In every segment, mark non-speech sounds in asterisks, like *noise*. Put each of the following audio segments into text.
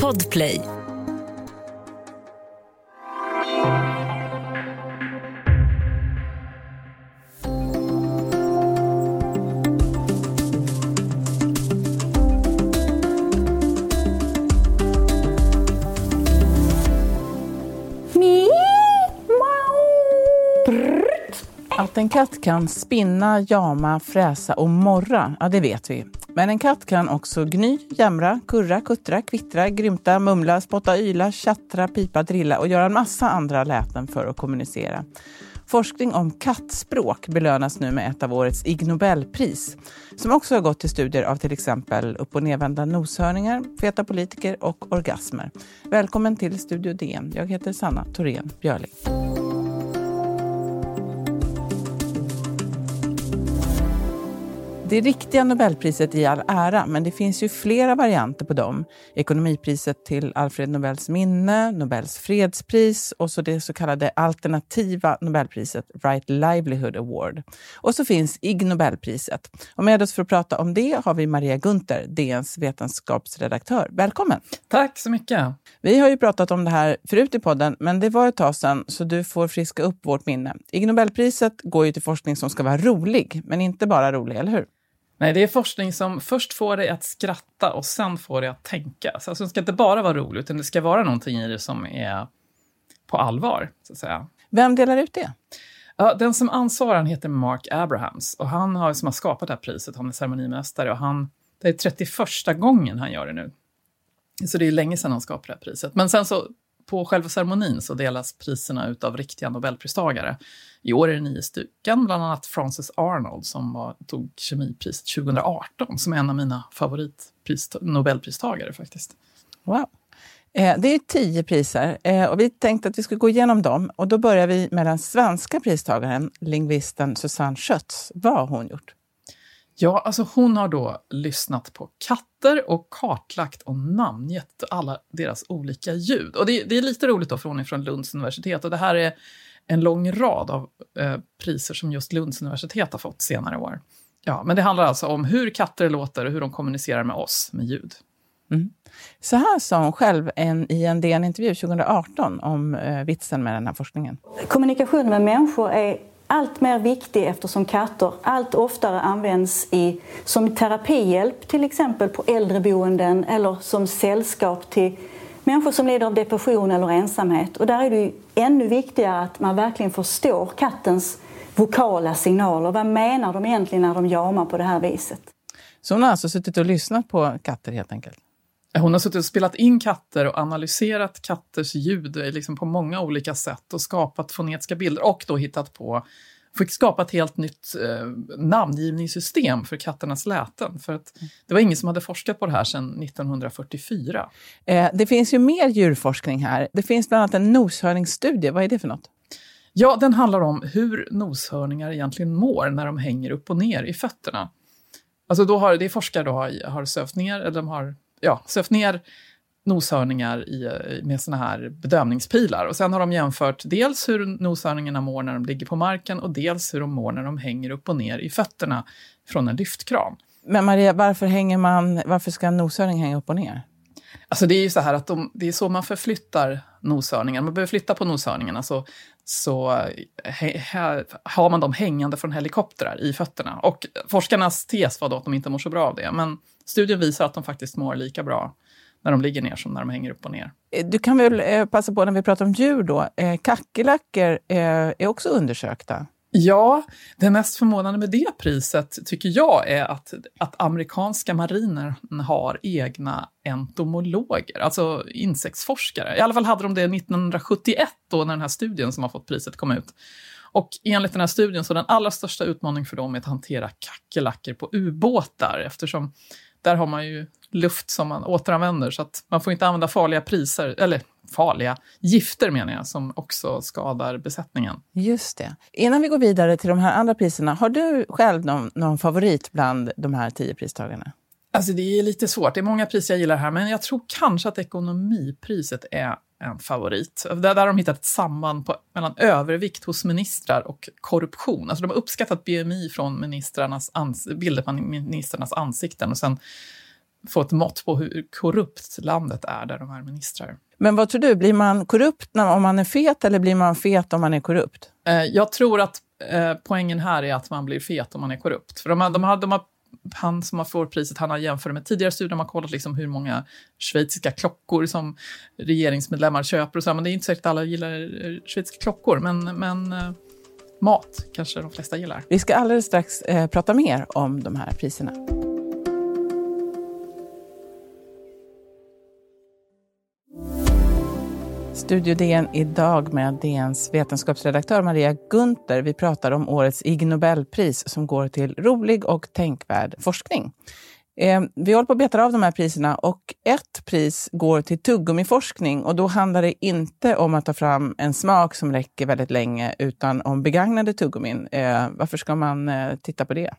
Podplay. Att en katt kan spinna, jama, fräsa och morra, ja det vet vi. Men en katt kan också gny, jämra, kurra, kuttra, kvittra, grymta, mumla, spotta, yla, tjattra, pipa, drilla och göra en massa andra läten för att kommunicera. Forskning om kattspråk belönas nu med ett av årets Ig Nobelpris som också har gått till studier av till exempel upp och nedvända noshörningar, feta politiker och orgasmer. Välkommen till Studio DN. Jag heter Sanna Thorén Björling. Det riktiga Nobelpriset i all ära, men det finns ju flera varianter på dem. Ekonomipriset till Alfred Nobels minne, Nobels fredspris och så det så kallade alternativa Nobelpriset, Right Livelihood Award. Och så finns Ig Nobelpriset. Och med oss för att prata om det har vi Maria Gunther, DNs vetenskapsredaktör. Välkommen! Tack så mycket! Vi har ju pratat om det här förut i podden, men det var ett tag sedan, så du får friska upp vårt minne. Ig Nobelpriset går ju till forskning som ska vara rolig, men inte bara rolig, eller hur? Nej, det är forskning som först får dig att skratta och sen får dig att tänka. Så alltså, det ska inte bara vara roligt, utan det ska vara någonting i det som är på allvar, så att säga. Vem delar ut det? Ja, den som ansvarar heter Mark Abrahams och han har, som har skapat det här priset, han är ceremonimästare och han, det är 31 gången han gör det nu. Så det är länge sedan han skapade det här priset. Men sen så på själva ceremonin så delas priserna ut av riktiga nobelpristagare. I år är det nio stycken, bland annat Frances Arnold som var, tog kemipriset 2018, som är en av mina favoritnobelpristagare faktiskt. Wow. Eh, det är tio priser eh, och vi tänkte att vi skulle gå igenom dem. Och då börjar vi med den svenska pristagaren, lingvisten Susanne Schötz. Vad har hon gjort? Ja, alltså hon har då lyssnat på katter och kartlagt och namngett alla deras olika ljud. Och det, det är lite roligt då, för hon är från Lunds universitet och det här är en lång rad av eh, priser som just Lunds universitet har fått senare år. Ja, men det handlar alltså om hur katter låter och hur de kommunicerar med oss med ljud. Mm. Så här sa hon själv en, i en DN-intervju 2018 om eh, vitsen med den här forskningen. Kommunikation med människor är allt mer viktig eftersom katter allt oftare används i, som terapihjälp till exempel på äldreboenden eller som sällskap till människor som lider av depression eller ensamhet. Och där är det ju ännu viktigare att man verkligen förstår kattens vokala signaler. Vad menar de egentligen när de jamar på det här viset? Så hon har alltså suttit och lyssnat på katter helt enkelt? Hon har suttit och spelat in katter och analyserat katters ljud liksom på många olika sätt och skapat fonetiska bilder och då hittat på fick skapa ett helt nytt eh, namngivningssystem för katternas läten. För att det var ingen som hade forskat på det här sedan 1944. Eh, det finns ju mer djurforskning här. Det finns bland annat en noshörningsstudie. Vad är det för något? Ja, den handlar om hur noshörningar egentligen mår när de hänger upp och ner i fötterna. Alltså då har, det är forskare då har, har sövt ner, eller de har ja, sövt ner noshörningar i, med såna här bedömningspilar. Och sen har de jämfört dels hur noshörningarna mår när de ligger på marken och dels hur de mår när de hänger upp och ner i fötterna från en lyftkran. Men Maria, varför, hänger man, varför ska en noshörning hänga upp och ner? Alltså det är ju så här att de, det är så man förflyttar noshörningar. Man behöver flytta på noshörningarna så, så eh, he, he, har man dem hängande från helikoptrar i fötterna. Och forskarnas tes var då att de inte mår så bra av det. Men studien visar att de faktiskt mår lika bra när de ligger ner som när de hänger upp och ner. Eh, du kan väl eh, passa på när vi pratar om djur då, eh, kackerlackor eh, är också undersökta? Ja, det mest förvånande med det priset tycker jag är att, att amerikanska mariner har egna entomologer, alltså insektsforskare. I alla fall hade de det 1971 då när den här studien som har fått priset kom ut. Och enligt den här studien så är den allra största utmaningen för dem att hantera kackerlackor på ubåtar eftersom där har man ju luft som man återanvänder så att man får inte använda farliga priser, eller farliga gifter menar jag, som också skadar besättningen. Just det. Innan vi går vidare till de här andra priserna, har du själv någon, någon favorit bland de här tio pristagarna? Alltså det är lite svårt, det är många priser jag gillar här, men jag tror kanske att ekonomipriset är en favorit. Där, har de hittat ett samband på, mellan övervikt hos ministrar och korruption. Alltså de har uppskattat BMI från ministrarnas ans, bilder på ministrarnas ansikten och sen få ett mått på hur korrupt landet är där de här ministrar. Men vad tror du, blir man korrupt när, om man är fet eller blir man fet om man är korrupt? Eh, jag tror att eh, poängen här är att man blir fet om man är korrupt. För de, har, de, har, de har, han som har fått priset, han har jämfört med tidigare studier, de har kollat liksom hur många schweiziska klockor som regeringsmedlemmar köper och så, men det är inte säkert att alla gillar eh, schweiziska klockor, men, men eh, mat kanske de flesta gillar. Vi ska alldeles strax eh, prata mer om de här priserna. Studio DN idag med DNs vetenskapsredaktör Maria Gunther. Vi pratar om årets Ig Nobelpris som går till rolig och tänkvärd forskning. Eh, vi håller på att beta av de här priserna och ett pris går till tuggummiforskning och då handlar det inte om att ta fram en smak som räcker väldigt länge utan om begagnade tuggummin. Eh, varför ska man eh, titta på det?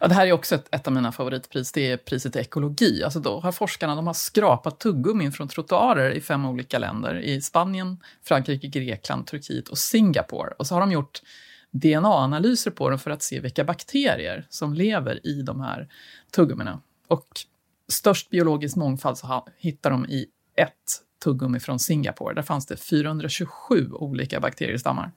Ja, det här är också ett, ett, av mina favoritpris, det är priset i ekologi. Alltså då har forskarna de har skrapat tuggummin från trottoarer i fem olika länder. I Spanien, Frankrike, Grekland, Turkiet och Singapore. Och så har de gjort DNA-analyser på dem för att se vilka bakterier som lever i de här tuggummina. Och störst biologisk mångfald så hittar de i ett tuggummi från Singapore. Där fanns det 427 olika bakteriestammar.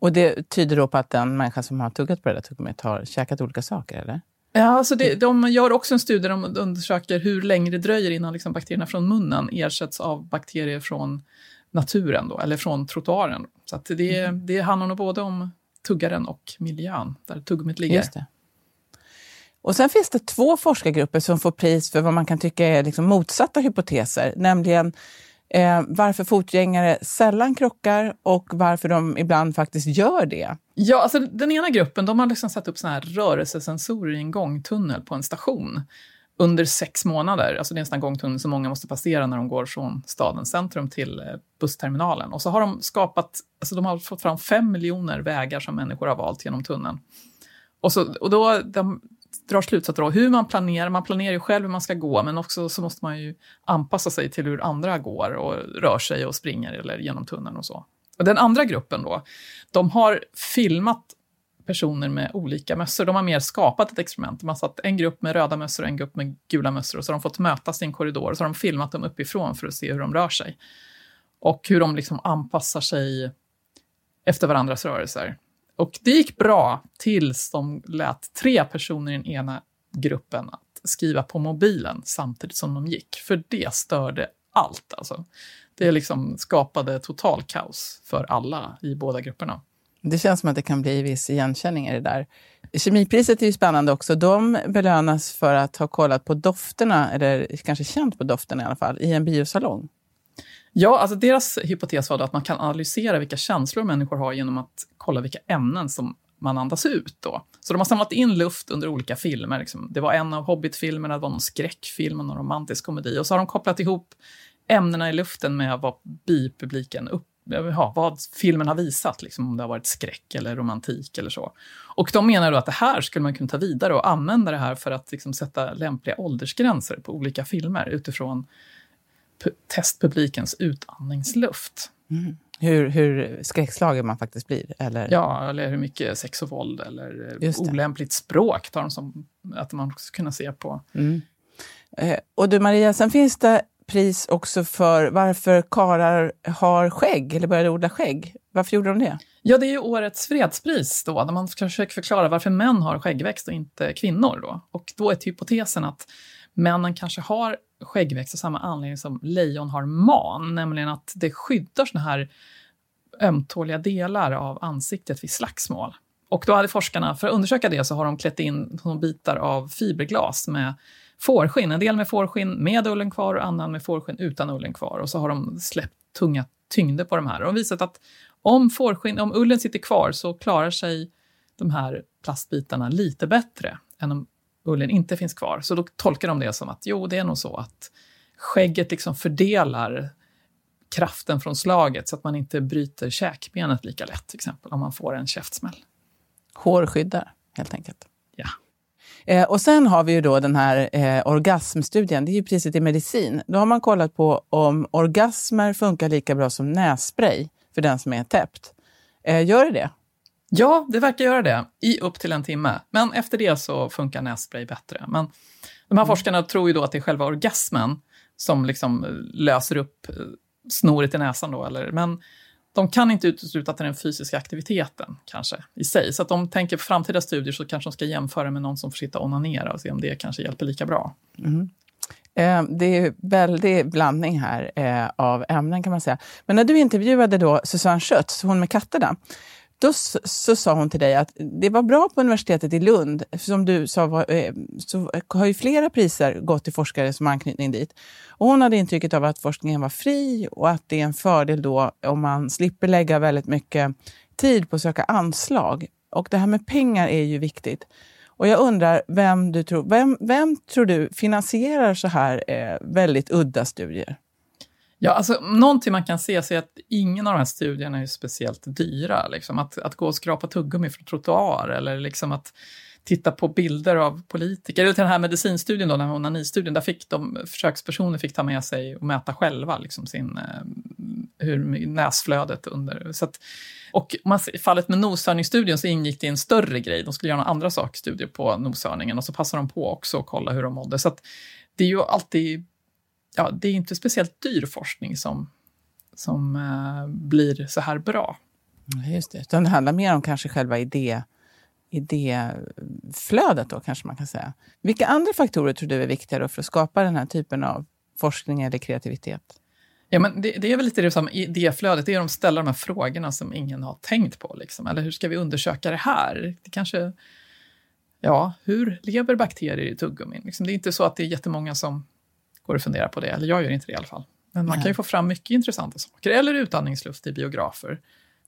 Och det tyder då på att den människa som har tuggat på det där tuggummit har käkat olika saker, eller? Ja, alltså det, de gör också en studie där de undersöker hur länge det dröjer innan liksom bakterierna från munnen ersätts av bakterier från naturen, då, eller från trottoaren. Så att det, mm. det handlar nog både om tuggaren och miljön, där tuggummit ligger. Och sen finns det två forskargrupper som får pris för vad man kan tycka är liksom motsatta hypoteser, nämligen eh, varför fotgängare sällan krockar och varför de ibland faktiskt gör det. Ja, alltså den ena gruppen de har liksom satt upp såna här rörelsesensorer i en gångtunnel på en station under sex månader. Alltså det är en sån gångtunnel som många måste passera när de går från stadens centrum till eh, bussterminalen. Och så har de skapat, alltså de har fått fram fem miljoner vägar som människor har valt genom tunneln. Och, så, och då, de, drar slutsatser av hur man planerar. Man planerar ju själv hur man ska gå, men också så måste man ju anpassa sig till hur andra går och rör sig och springer eller genom tunneln och så. Och den andra gruppen då, de har filmat personer med olika mössor. De har mer skapat ett experiment. De har satt en grupp med röda mössor och en grupp med gula mössor och så har de fått mötas i en korridor och så har de filmat dem uppifrån för att se hur de rör sig. Och hur de liksom anpassar sig efter varandras rörelser. Och det gick bra tills de lät tre personer i den ena gruppen att skriva på mobilen samtidigt som de gick. För det störde allt. Alltså. Det liksom skapade total kaos för alla i båda grupperna. Det känns som att det kan bli viss igenkänning i det där. Kemipriset är ju spännande också. De belönas för att ha kollat på dofterna, eller kanske känt på dofterna i alla fall, i en biosalong. Ja, alltså deras hypotes var att man kan analysera vilka känslor människor har genom att kolla vilka ämnen som man andas ut. Då. Så de har samlat in luft under olika filmer. Liksom. Det var en av Hobbit-filmerna, det var någon skräckfilm, någon romantisk komedi. Och så har de kopplat ihop ämnena i luften med vad bipubliken upp, ja, vad filmen har visat, liksom, om det har varit skräck eller romantik eller så. Och de menar då att det här skulle man kunna ta vidare och använda det här för att liksom, sätta lämpliga åldersgränser på olika filmer utifrån testpublikens utandningsluft. Mm. Hur, hur skräckslagen man faktiskt blir? Eller? Ja, eller hur mycket sex och våld eller olämpligt språk tar de som att man ska kunna se på. Mm. Eh, och du Maria, sen finns det pris också för varför karar har skägg eller började odla skägg. Varför gjorde de det? Ja, det är ju årets fredspris då, där man försöker förklara varför män har skäggväxt och inte kvinnor. Då. Och då är hypotesen att männen kanske har skäggväxt av samma anledning som lejon har man, nämligen att det skyddar såna här ömtåliga delar av ansiktet vid slagsmål. Och då hade forskarna, för att undersöka det, så har de klätt in bitar av fiberglas med fårskinn. En del med fårskinn med ullen kvar och annan med fårskinn utan ullen kvar. Och så har de släppt tunga tyngder på de här. Och de har visat att om, fårskinn, om ullen sitter kvar så klarar sig de här plastbitarna lite bättre än om ullen inte finns kvar. Så då tolkar de det som att jo, det är nog så att skägget liksom fördelar kraften från slaget så att man inte bryter käkbenet lika lätt, till exempel, om man får en käftsmäll. Hårskyddar, helt enkelt. Ja. Eh, och sen har vi ju då den här eh, orgasmstudien, det är ju priset i medicin. Då har man kollat på om orgasmer funkar lika bra som nässpray för den som är täppt. Eh, gör det det? Ja, det verkar göra det i upp till en timme. Men efter det så funkar nässpray bättre. Men De här mm. forskarna tror ju då att det är själva orgasmen som liksom löser upp eh, snoret i näsan då, eller, men de kan inte utesluta att det är den fysiska aktiviteten kanske i sig. Så att de tänker på framtida studier så kanske de ska jämföra med någon som får sitta och onanera och se om det kanske hjälper lika bra. Mm. Eh, det är väldig blandning här eh, av ämnen kan man säga. Men när du intervjuade då Susanne Schötz, hon med katterna, då så sa hon till dig att det var bra på universitetet i Lund, som du sa, var, eh, så har ju flera priser gått till forskare som har anknytning dit. Och hon hade intrycket av att forskningen var fri och att det är en fördel då om man slipper lägga väldigt mycket tid på att söka anslag. Och det här med pengar är ju viktigt. Och jag undrar, vem, du tror, vem, vem tror du finansierar så här eh, väldigt udda studier? Ja, alltså, någonting man kan se är att ingen av de här studierna är speciellt dyra. Liksom. Att, att gå och skrapa tuggummi från trottoar eller liksom att titta på bilder av politiker. Eller till den här medicinstudien, då, den här onanistudien, där fick de försökspersoner fick ta med sig och mäta själva liksom sin, eh, hur näsflödet under... Så att, och i fallet med noshörningsstudien så ingick det i en större grej. De skulle göra några andra sakstudier på noshörningen och så passade de på också att kolla hur de mådde. Så att det är ju alltid ja, det är inte speciellt dyr forskning som, som eh, blir så här bra. Just det, utan det handlar mer om kanske själva idé, idéflödet då kanske man kan säga. Vilka andra faktorer tror du är viktiga för att skapa den här typen av forskning eller kreativitet? Ja, men det, det är väl lite det som idéflödet, det är att ställa de här frågorna som ingen har tänkt på. Liksom. Eller hur ska vi undersöka det här? Det kanske, ja, hur lever bakterier i tuggummin? Liksom, det är inte så att det är jättemånga som går att fundera på det, eller jag gör inte det i alla fall. Men man Nej. kan ju få fram mycket intressanta saker, eller utandningsluft i biografer.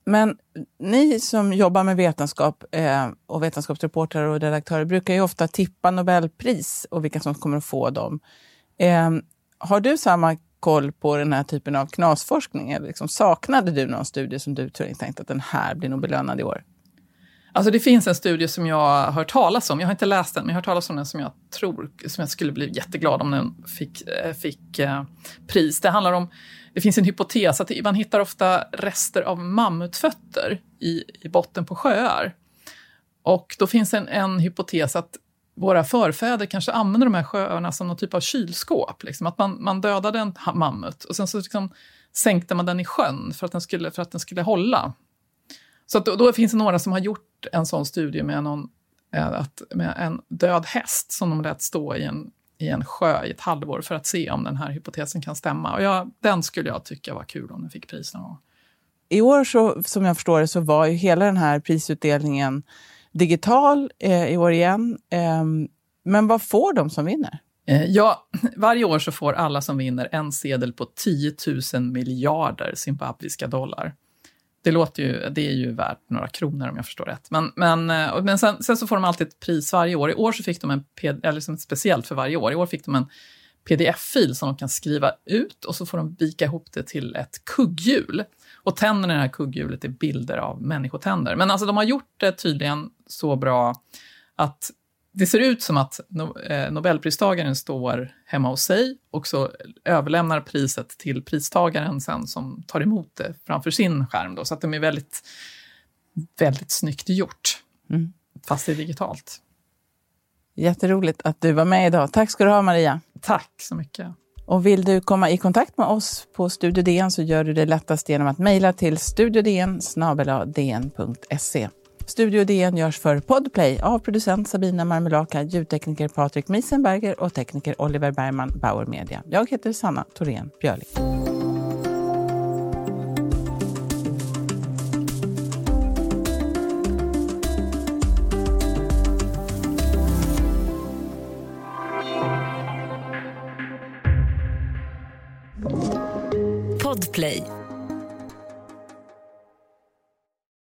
Men ni som jobbar med vetenskap eh, och vetenskapsreportrar och redaktörer brukar ju ofta tippa Nobelpris och vilka som kommer att få dem. Eh, har du samma koll på den här typen av knasforskning? Eller liksom, saknade du någon studie som du tänkte att den här blir nog belönad i år? Alltså det finns en studie som jag har hört talas om, jag har inte läst den, men jag har hört talas om den som jag tror, som jag skulle bli jätteglad om den fick, eh, fick eh, pris. Det handlar om, det finns en hypotes att man hittar ofta rester av mammutfötter i, i botten på sjöar. Och då finns en, en hypotes att våra förfäder kanske använde de här sjöarna som någon typ av kylskåp. Liksom. Att man, man dödade en mammut och sen så liksom sänkte man den i sjön för att den skulle, för att den skulle hålla. Så då, då, finns det några som har gjort en sån studie med, någon, eh, att, med en död häst som de lät stå i en, i en sjö i ett halvår för att se om den här hypotesen kan stämma. Och jag, den skulle jag tycka var kul om den fick pris någon gång. I år, så, som jag förstår det, så var ju hela den här prisutdelningen digital eh, i år igen. Eh, men vad får de som vinner? Eh, ja, *laughs* varje år så får alla som vinner en sedel på 10 000 miljarder zimbabwiska dollar. Det låter ju, det är ju värt några kronor om jag förstår rätt. Men, men, eh, men sen, sen så får de alltid ett pris varje år. I år så fick de en, eller liksom speciellt för varje år, i år fick de en pdf-fil som de kan skriva ut och så får de vika ihop det till ett kugghjul. Och tänderna i det här kugghjulet är bilder av människotänder. Men alltså de har gjort det tydligen så bra att det ser ut som att eh, Nobelpristagaren står hemma hos sig och så överlämnar priset till pristagaren sen som tar emot det framför sin skärm. Då, så att de är väldigt, väldigt snyggt gjort, mm. fast det är digitalt. Jätteroligt att du var med idag. Tack ska du ha, Maria. Tack så mycket. Och vill du komma i kontakt med oss på Studio DN så gör du det lättast genom att mejla till studiodn Studio DN görs för Podplay av producent Sabina Marmelaka, ljudtekniker Patrik Miesenberger och tekniker Oliver Bergman, Bauer Media. Jag heter Sanna Thorén Björling.